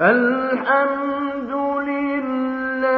الحمد لله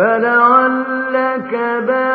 فلعلك باخع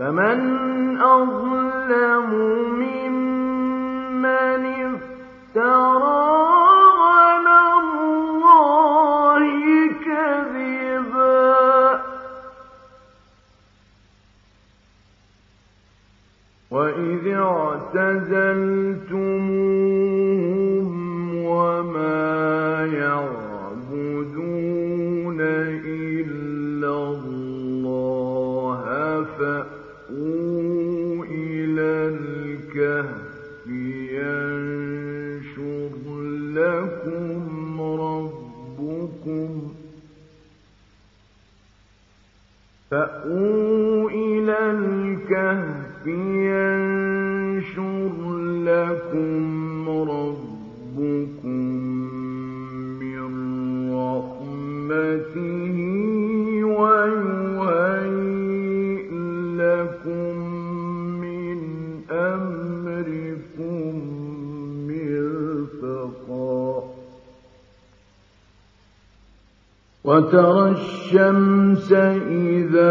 فمن أظلم ممن افترى وترى الشمس إذا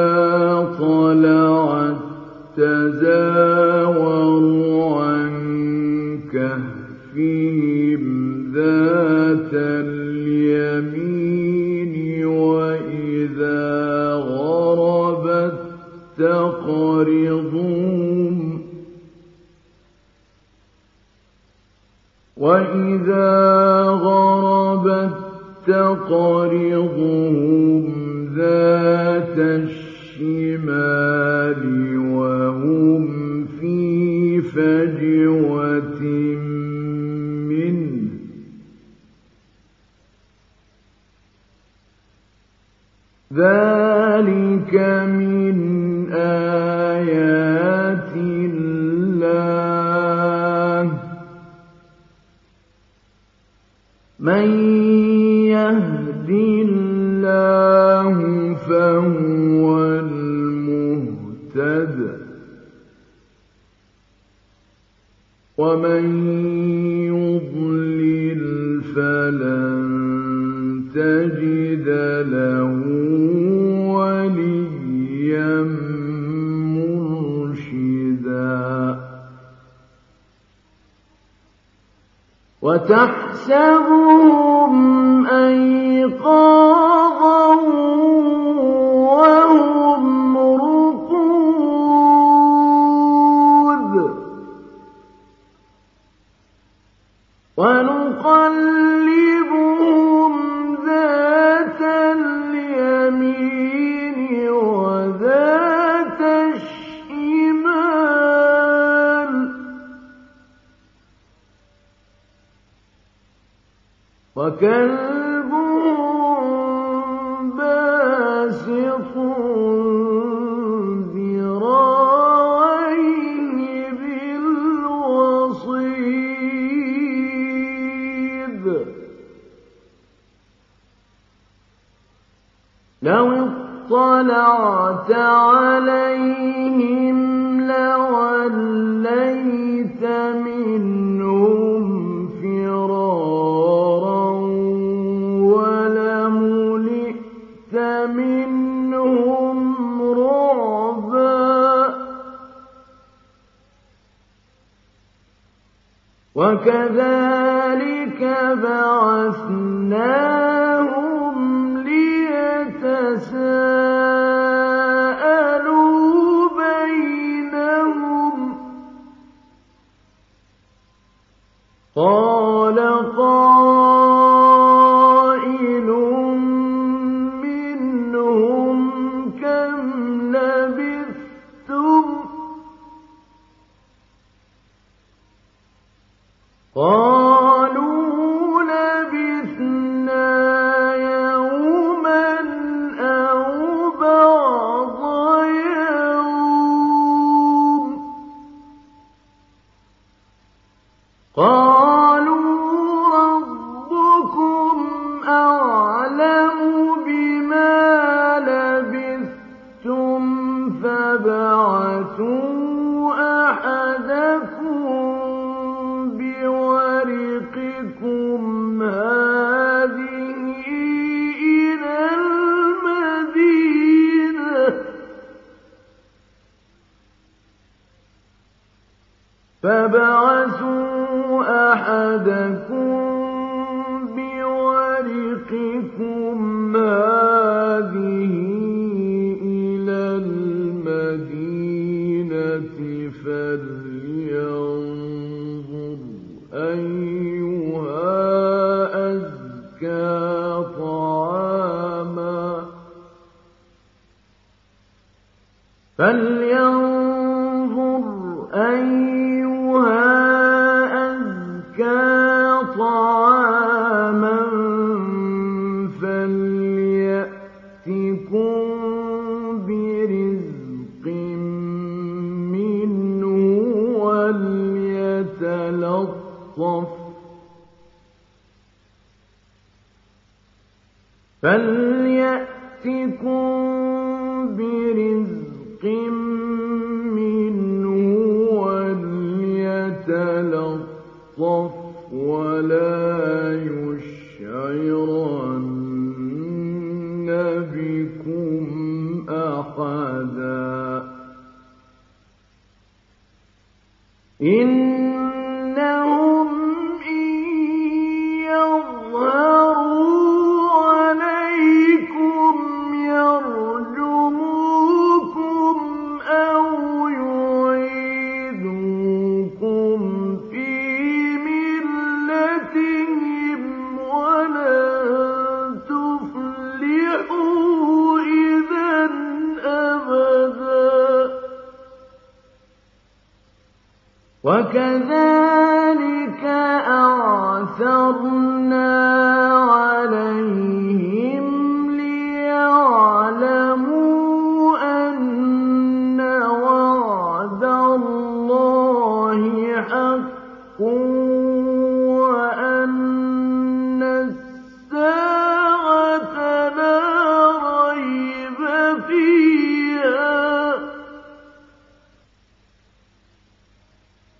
تجد له وليا مرشدا. وتحسبون وكذلك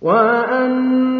وأن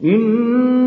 للظالمين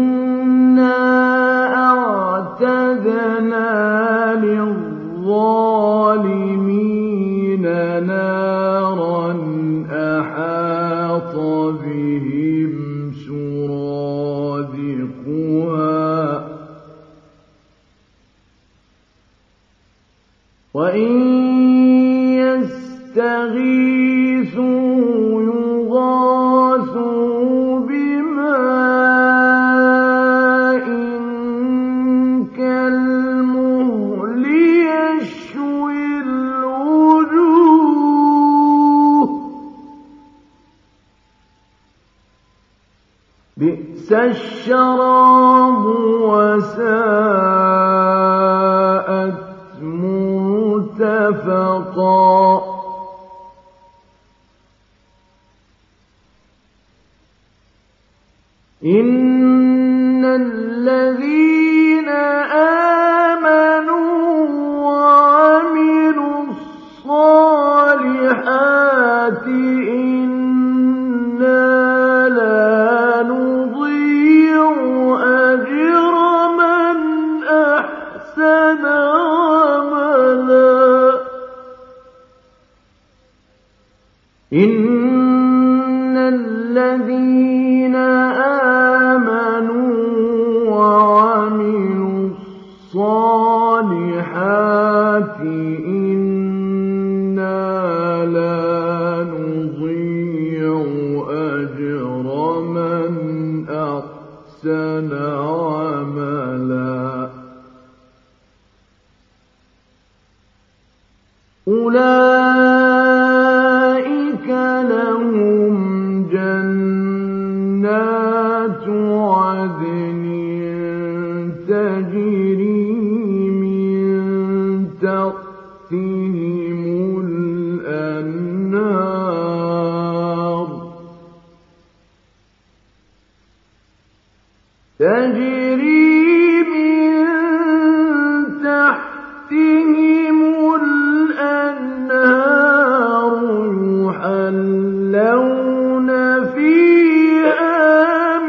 يحلون فيها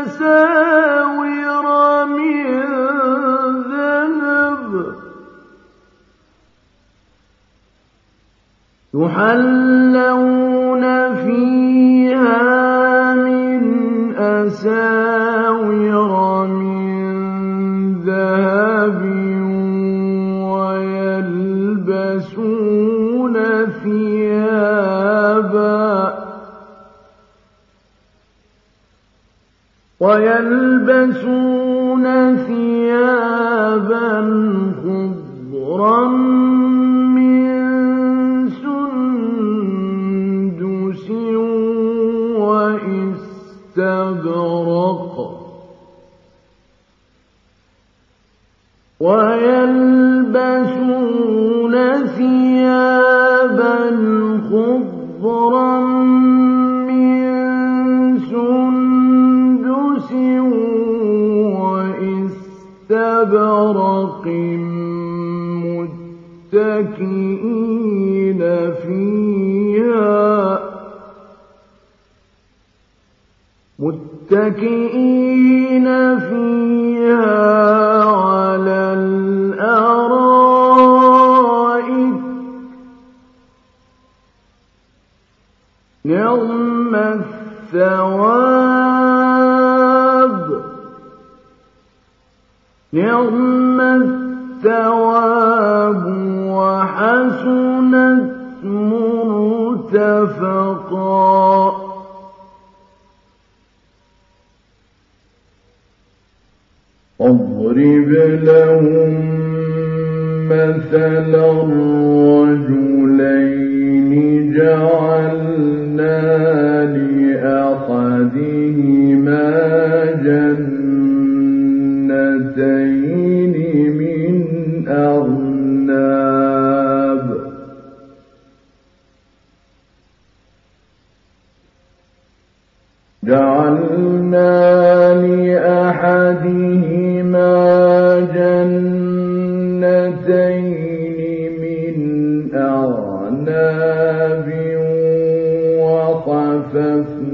أساور من ذهب جنتين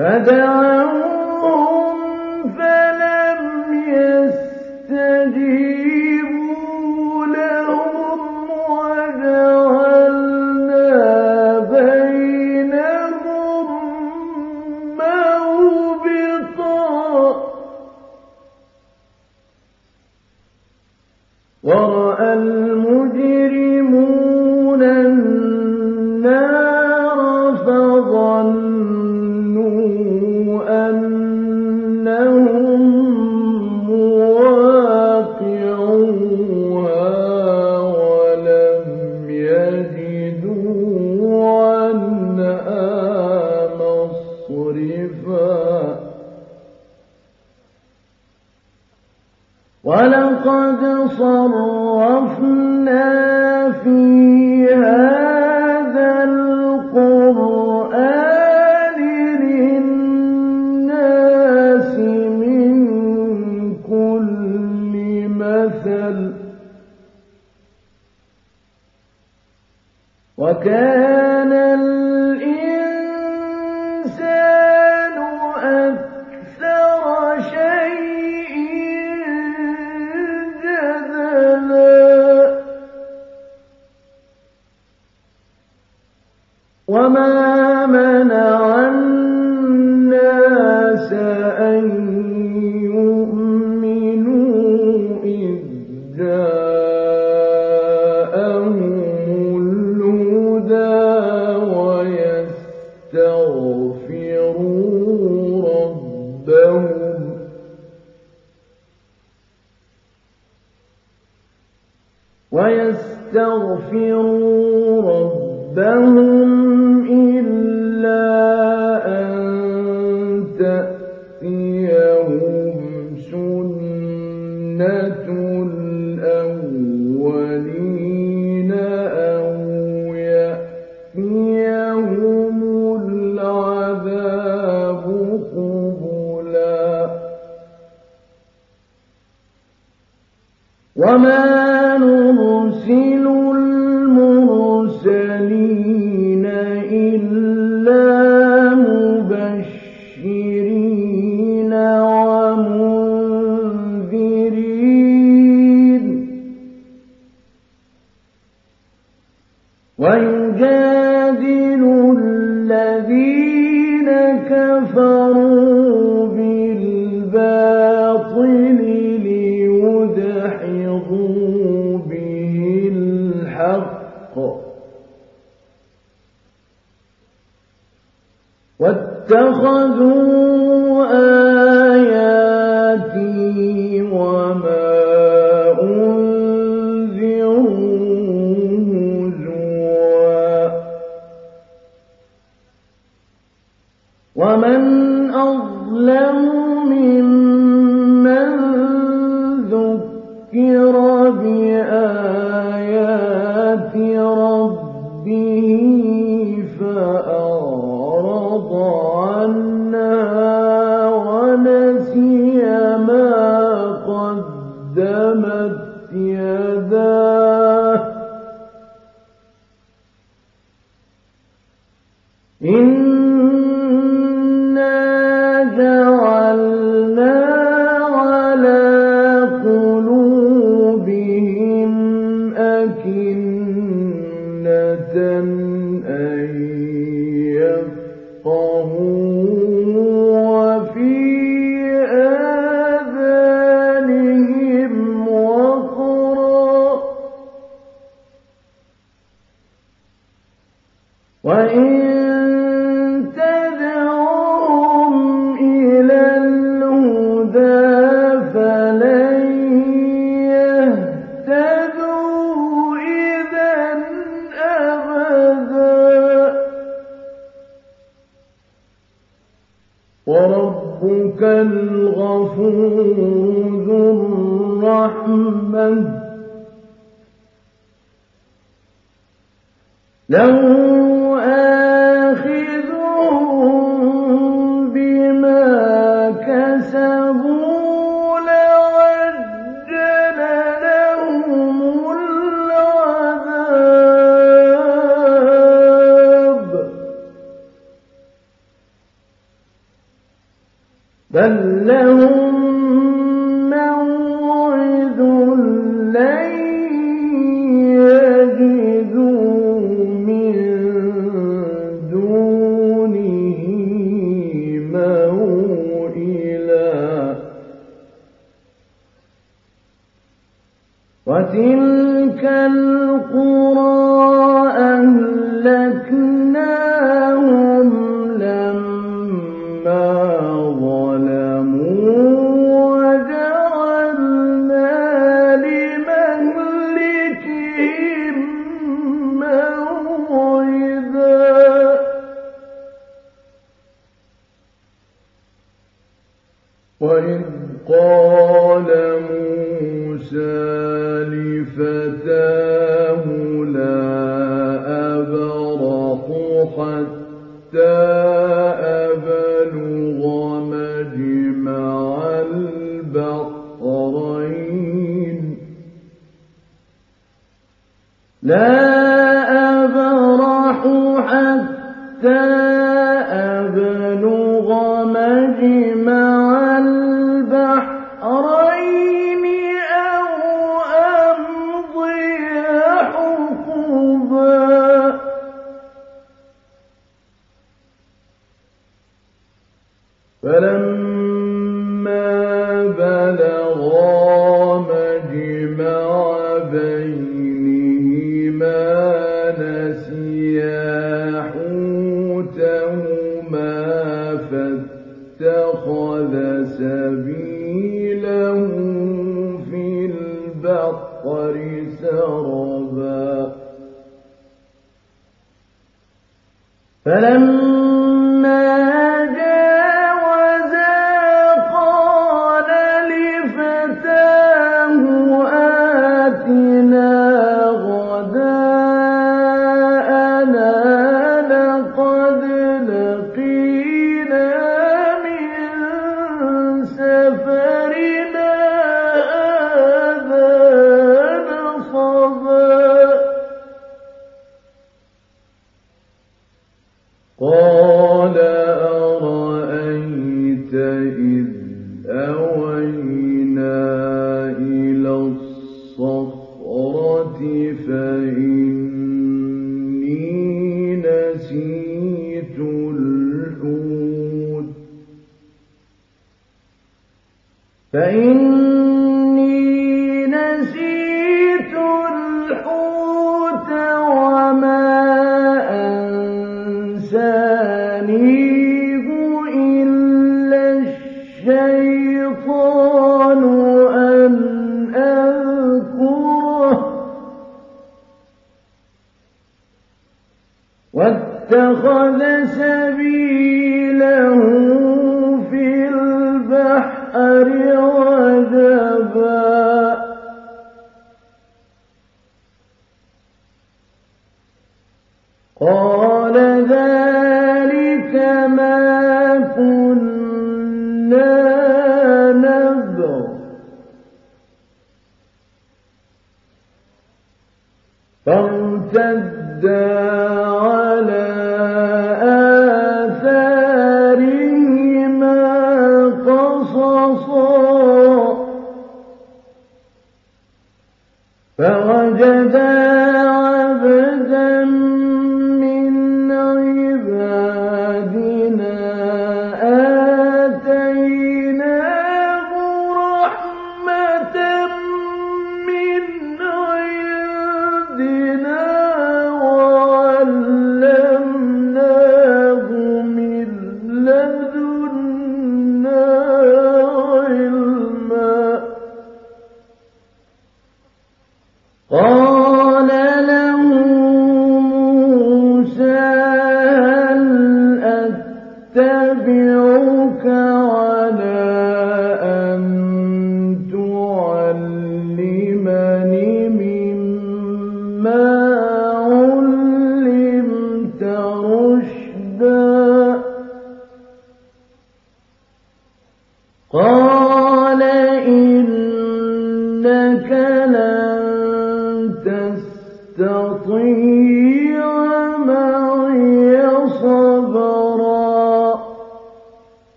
فدعوهم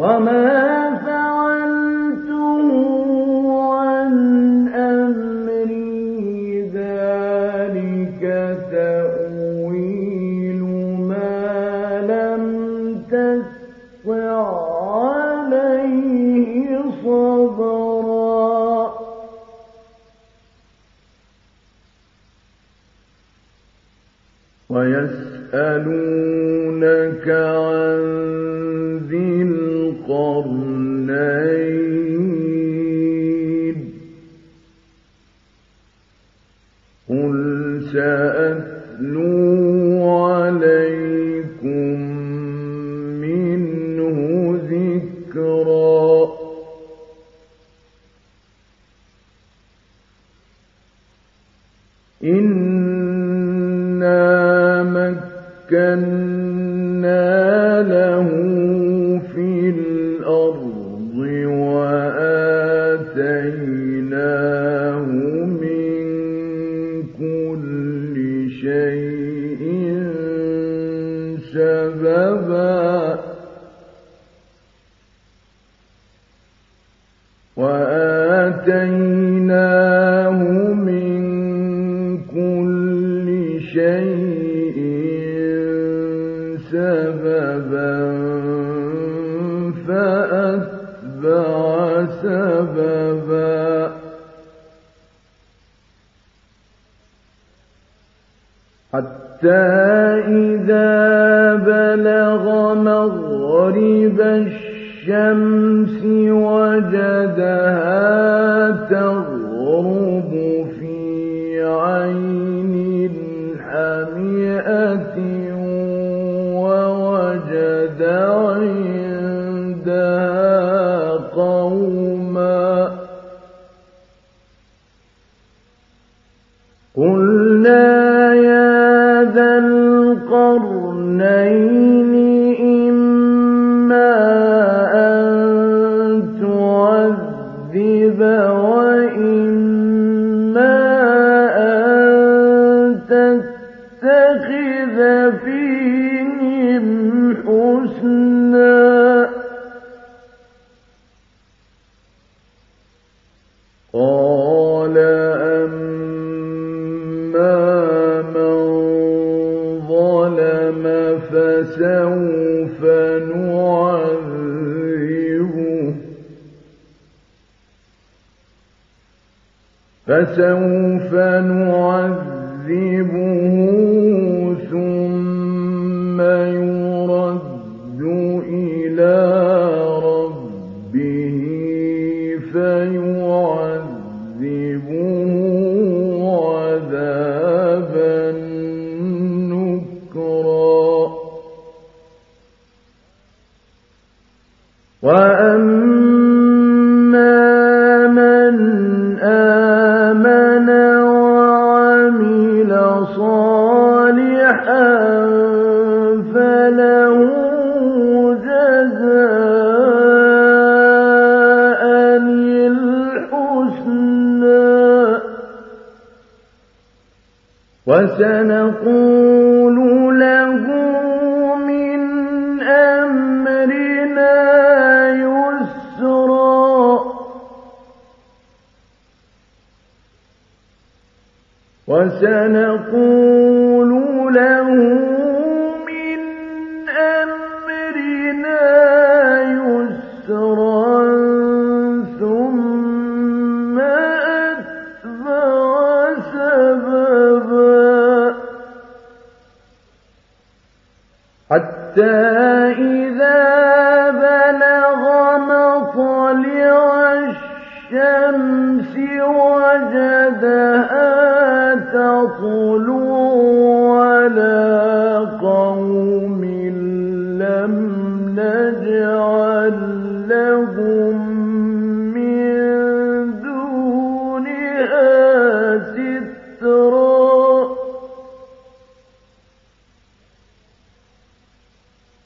وما فسوف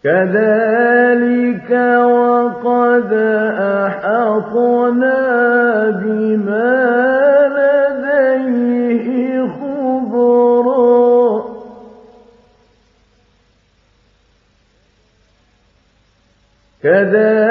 كذلك وقد أحطنا بما لديه خبرا كذلك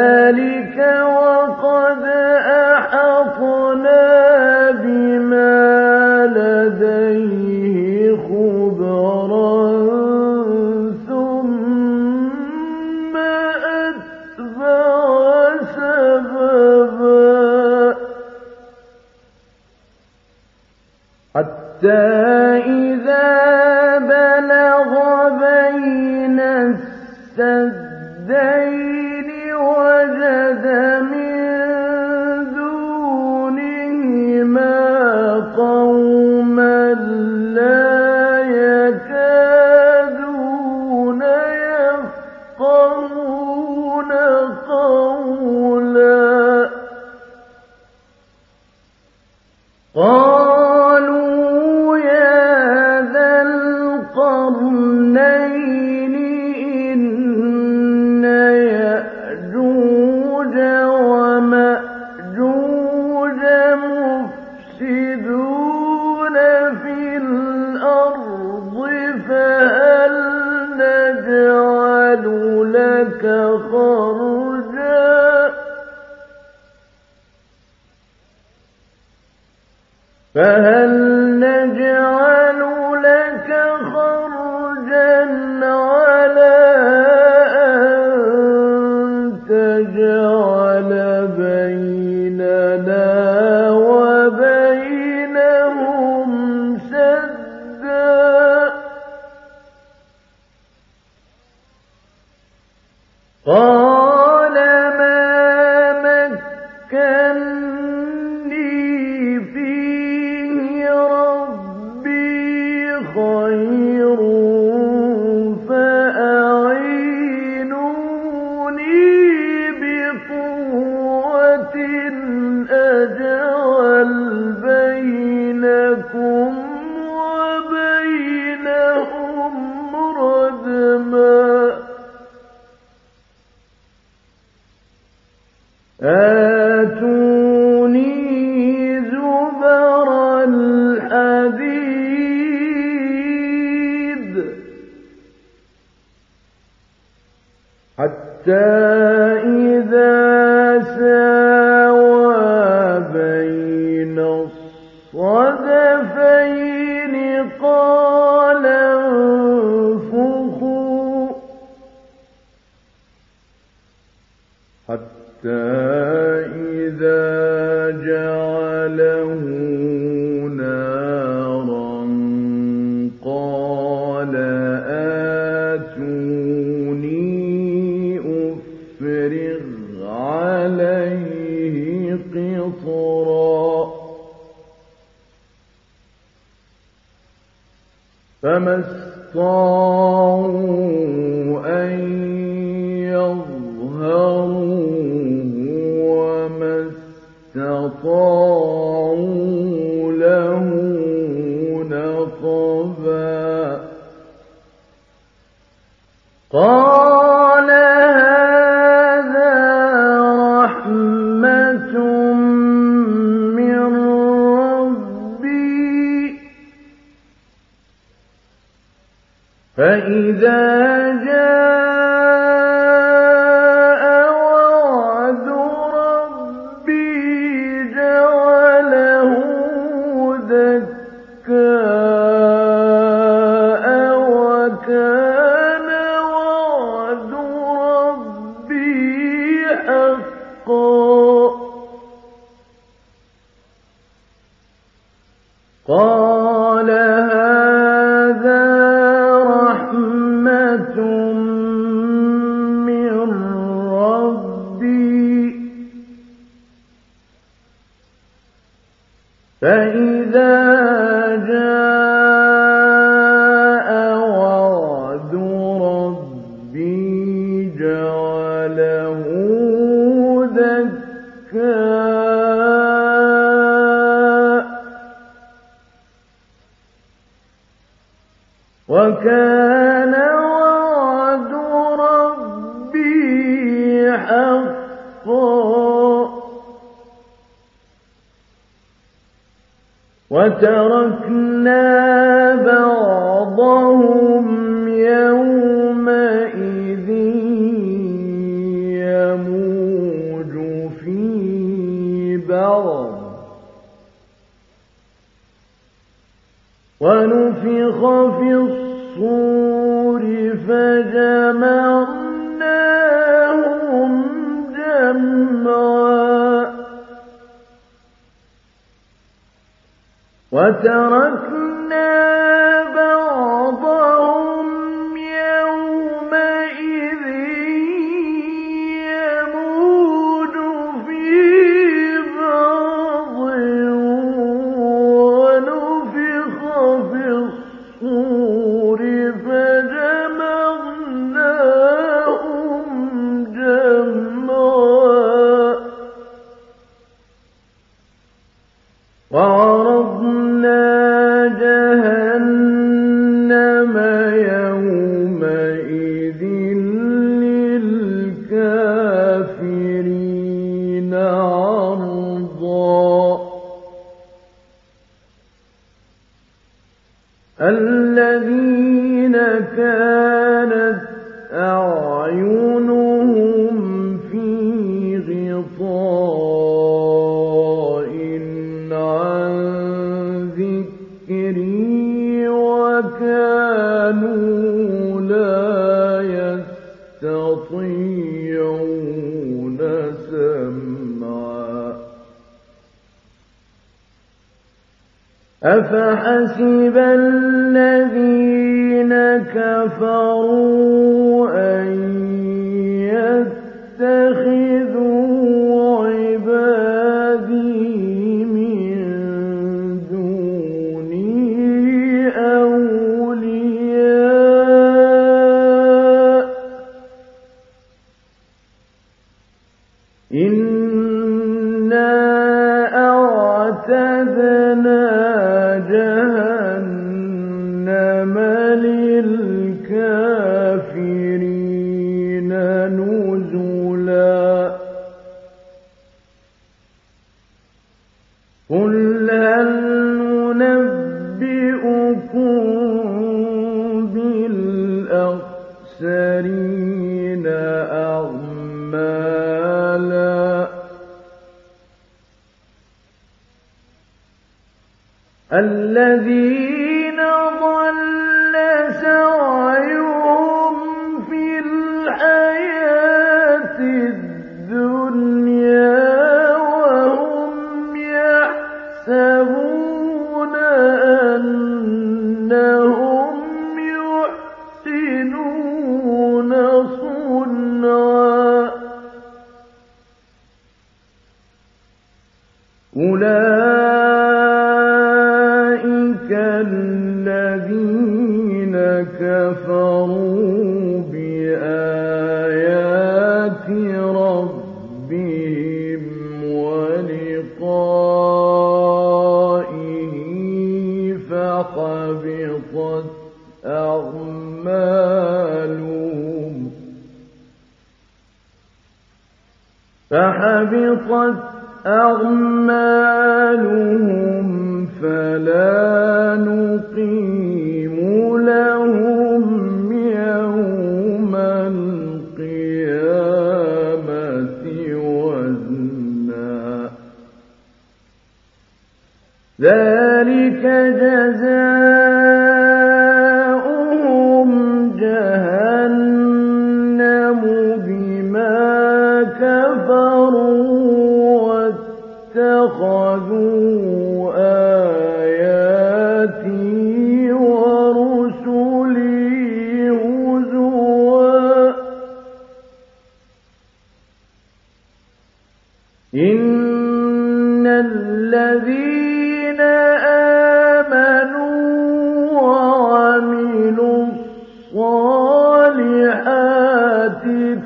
فهل وكان وعد ربي وتركنا وتركنا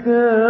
الصالحات